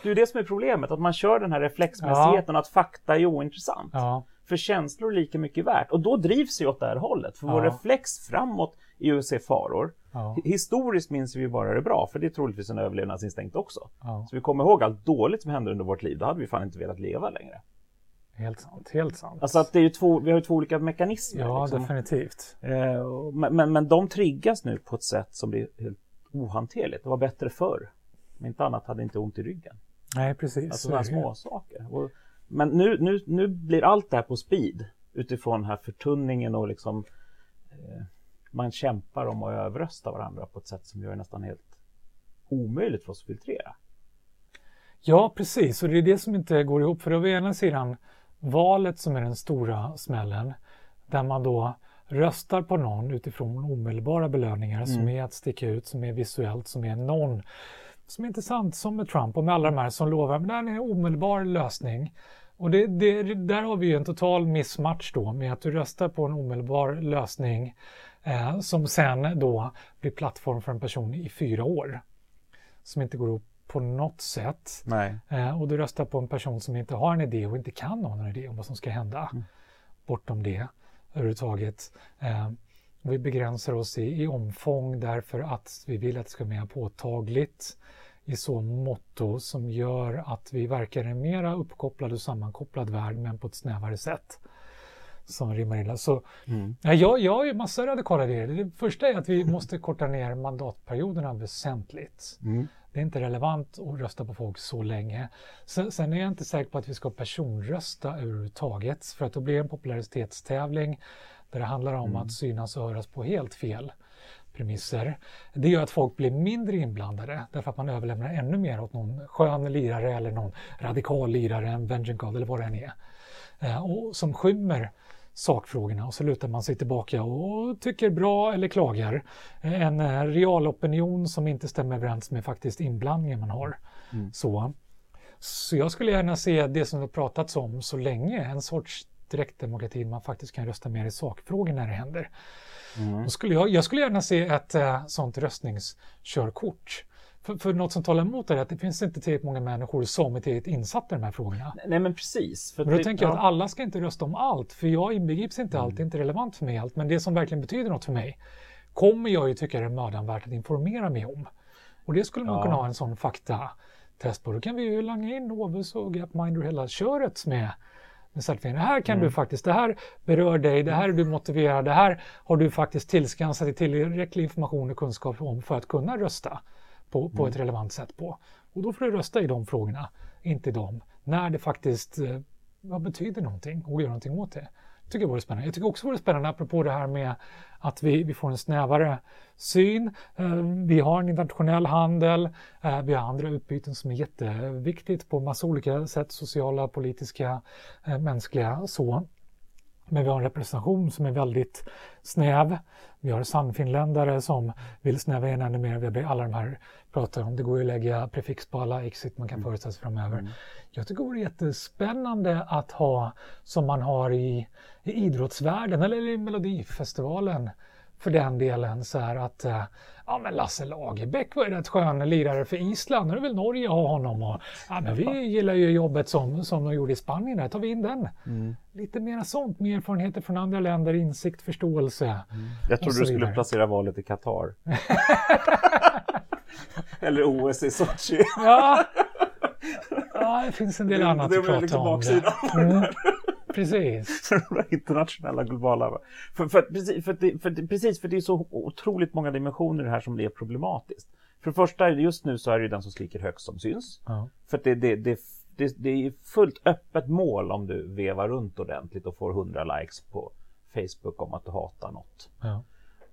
Det är det som är problemet, att man kör den här reflexmässigheten att fakta är ointressant. Ja, För känslor är lika mycket värt. Och då drivs vi åt det här hållet. För vår Ja. reflex framåt är ju att se faror. ja, Hi- Historiskt minns vi bara det bra, för det är troligtvis en överlevnadsinstinkt också. ja. Så vi kommer ihåg allt dåligt som hände under vårt liv, då hade vi fan inte velat leva längre. Helt sant. Helt sant. Alltså att det är ju två, vi har ju två olika mekanismer. ja, liksom. definitivt. Eh, men, men, men de triggas nu på ett sätt som blir helt ohanterligt. Det var bättre förr. Om inte annat hade inte ont i ryggen. Nej, precis. Alltså sådana små saker. Och, men nu, nu, nu blir allt det här på speed utifrån den här förtunningen och liksom eh, man kämpar om att överrösta varandra på ett sätt som gör det nästan helt omöjligt för oss att filtrera. Ja, precis. Och det är det som inte går ihop. För å ena sidan valet som är den stora smällen. Där man då röstar på någon utifrån omedelbara belöningar som är att sticka ut, som är visuellt, som är någon som är intressant, som med Trump och med alla de här som lovar, men det här är en omedelbar lösning. Och det, det, där har vi ju en total missmatch då med att du röstar på en omedelbar lösning eh, som sen då blir plattform för en person i fyra år. Som inte går ihop på något sätt. Eh, och du röstar på en person som inte har en idé och inte kan ha någon idé om vad som ska hända bortom det överhuvudtaget. Eh, vi begränsar oss i, i omfång därför att vi vill att det ska vara mer påtagligt i så motto som gör att vi verkar en mera uppkopplad och sammankopplad värld men på ett snävare sätt. Som rimmar illa. Så Mm. Ja, jag, jag har ju massa radikala idéer. Det första är att vi måste korta ner mandatperioderna väsentligt. Mm. Det är inte relevant att rösta på folk så länge. Sen, är jag inte säker på att vi ska personrösta överhuvudtaget för att då blir det en popularitetstävling där det handlar om att synas och höras på helt fel premisser. Det gör att folk blir mindre inblandade därför att man överlämnar ännu mer åt någon skön lirare eller någon radikal lirare, en god eller vad det än är. Eh, och som skymmer sakfrågorna och så lutar man sig tillbaka och tycker bra eller klagar. Eh, En eh, real opinion som inte stämmer överens med faktiskt inblandningen man har. Så. så jag skulle gärna se det som det pratats om så länge, en sorts direktdemokrati man faktiskt kan rösta mer i sakfrågor när det händer. Då skulle jag, jag skulle gärna se ett eh, sånt röstningskörkort. För, för något som talar emot det är att det finns inte tillräckligt många människor som är tillräckligt insatta i de här frågorna. Nej men precis. Men då det- tänker jag ja. att alla ska inte rösta om allt, för jag inbegrips inte allt, det är inte relevant för mig allt, men det som verkligen betyder något för mig kommer jag ju tycka är mödan värt att informera mig om. Och det skulle man Ja. kunna ha en sån faktatest på. Då kan vi ju langa in Novus och Gapminder och hela köret med med certifiering. Det här kan Mm. du faktiskt, det här berör dig, det här är du motiverad, det här har du faktiskt tillskansat dig tillräcklig information och kunskap om för att kunna rösta på, på Mm. ett relevant sätt på. Och då får du rösta i de frågorna, inte i dem. När det faktiskt eh, vad betyder någonting och gör någonting åt det. tycker jag vore spännande. Jag tycker också det vore spännande apropå det här med att vi, vi får en snävare syn. Eh, Vi har en internationell handel. eh, Vi har andra utbyten som är jätteviktigt på massa olika sätt. Sociala, politiska, mänskliga så. Men vi har en representation som är väldigt snäv. Vi har sannfinländare som vill snäva in ännu mer. Vi har alla de här pratar om. Det går ju att lägga prefix på alla exit man kan mm. föreställa sig framöver. Mm. Jag tycker det vore jättespännande att ha som man har i, i idrottsvärlden eller i Melodifestivalen för den delen så här att eh, ja men Lasse Lagerbäck var ju rätt skön lirare för Island, nu det väl Norge ha honom och ja men vi gillar ju jobbet som, som de gjorde i Spanien, där tar vi in den. Mm. Lite mer sånt, mer erfarenheter från andra länder, insikt, förståelse. Mm. Jag trodde du skulle placera valet i Qatar. Eller OS i Sochi. ja. ja, det finns en del det, annat det att prata liksom om. Mm. Precis. internationella globala. För, för, precis, för, det, för, precis, för det är så otroligt många dimensioner här som blir problematiskt. För det första, just nu så är det ju den som skriker högst som syns. Ja. För det, det, det, det, det är fullt öppet mål om du vevar runt ordentligt och får 100 likes på Facebook om att du hatar något. Ja.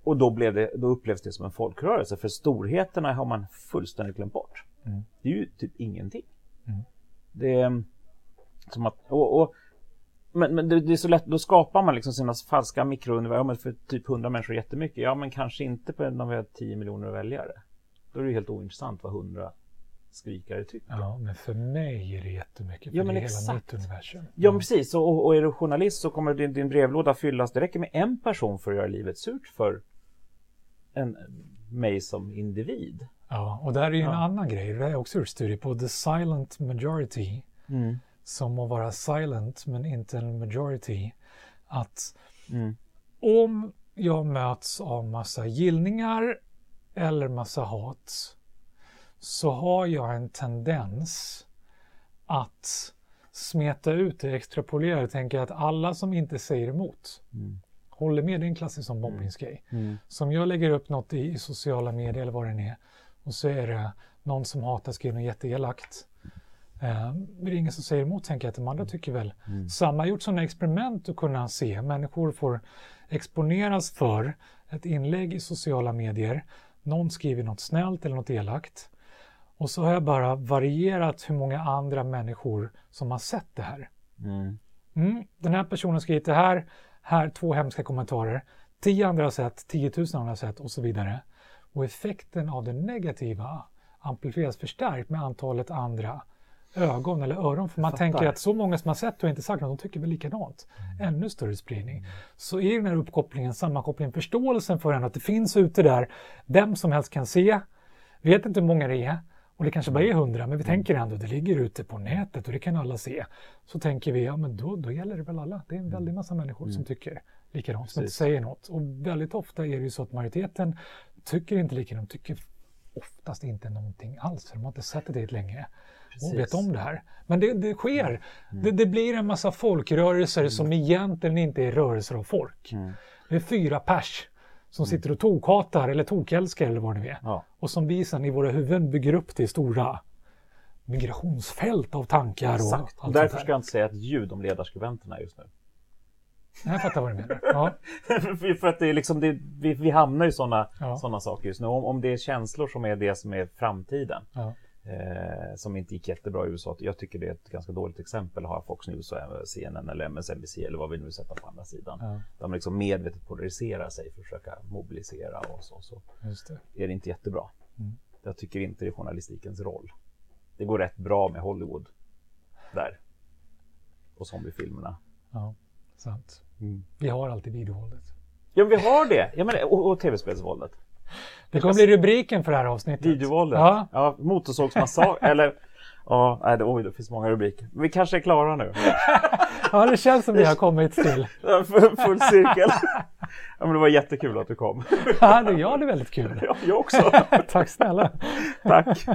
Och då, blev det, då upplevs det som en folkrörelse, för storheterna har man fullständigt glömt bort. Mm. Det är ju typ ingenting. Mm. Det är som att, och, och men, men det, det, är så lätt, då skapar man liksom sina falska mikrouniversum. För typ 100 människor är jättemycket. Ja, men kanske inte på när vi har 10 miljoner väljare. Då är det helt ointressant vad 100 skrikare tycker. Ja, men för mig är det jättemycket. För ja, men det är exakt. hela mitt universum. Ja, men precis. Och, och är du journalist så kommer din, din brevlåda fyllas. Det räcker med en person för att göra livet surt för en, mig som individ. Ja, och där är ju ja. en annan grej. Det är också gjort studie på The Silent Majority. Mm som att vara silent men inte en majority. Att mm. om jag möts av massa gillningar eller massa hat så har jag en tendens att smeta ut det, extrapolera, tänka att alla som inte säger emot mm. håller med, det är en klassisk som mobbningsgrej. Mm. mm. Som jag lägger upp något i, i sociala medier eller vad det är och så är det någon som hatar, skriver något jätteelakt Eh, det är ingen som säger emot, tänker jag, att de andra tycker väl mm. samma. gjort sådana experiment att kunna se. Människor får exponeras för ett inlägg i sociala medier. Någon skriver något snällt eller något elakt. Och så har jag bara varierat hur många andra människor som har sett det här. Mm. Mm, den här personen har skrivit det här, här två hemska kommentarer. Tio andra har sett, tiotusen andra har sett och så vidare. Och effekten av det negativa amplifieras förstärkt med antalet andra ögon eller öron. För man Fattar. tänker att så många som har sett och inte sagt något, de tycker väl likadant. Mm. Ännu större spridning. Så är den här uppkopplingen, sammankopplingen, förståelsen för en att det finns ute där, vem som helst kan se, vet inte hur många det är, och det kanske bara är hundra, men vi mm. tänker ändå, det ligger ute på nätet och det kan alla se. Så tänker vi, ja men då, då gäller det väl alla. Det är en mm. väldig massa människor mm. som tycker likadant, som inte säger något. Och väldigt ofta är det ju så att majoriteten tycker inte likadant, tycker oftast inte någonting alls, för de har inte sett det länge. Precis. och vet om det här. Men det, det sker. Mm. Det, det, blir en massa folkrörelser mm. som egentligen inte är rörelser av folk. Mm. Det är fyra pers som mm. sitter och tokhatar eller tokälskar eller vad det är. Ja. Och som vi sen i våra huvuden bygger upp till stora migrationsfält av tankar. Exakt. Och, och därför ska jag inte säga ett ljud om ledarskribenterna just nu. Jag fattar vad du menar. Ja. för att det är liksom, det, vi, vi hamnar i sådana ja. Såna saker just nu. Om, om det är känslor som är det som är framtiden. Ja eh, som inte gick jättebra i USA. Jag tycker det är ett ganska dåligt exempel att ha Fox News och CNN eller MSNBC eller vad vi nu sätter på andra sidan. Ja. De liksom medvetet polariserar sig för att försöka mobilisera och så. så det. är det inte jättebra. Mm. Jag tycker inte det är journalistikens roll. Det går rätt bra med Hollywood där. Och zombiefilmerna. Ja, sant. Mm. Vi har alltid videovåldet. Ja, vi har det. Ja, men, och, och tv-spelsvåldet. Det kommer bli rubriken för det här avsnittet. Videovåldet. Ja. ja Motorsågsmassaker. eller Ja, nej, det, oj, det finns många rubriker. Vi kanske är klara nu. ja, det känns som vi har kommit till. Full cirkel. Ja, men det var jättekul att du kom. ja, det, jag hade väldigt kul. Ja, jag också. Tack snälla. Tack.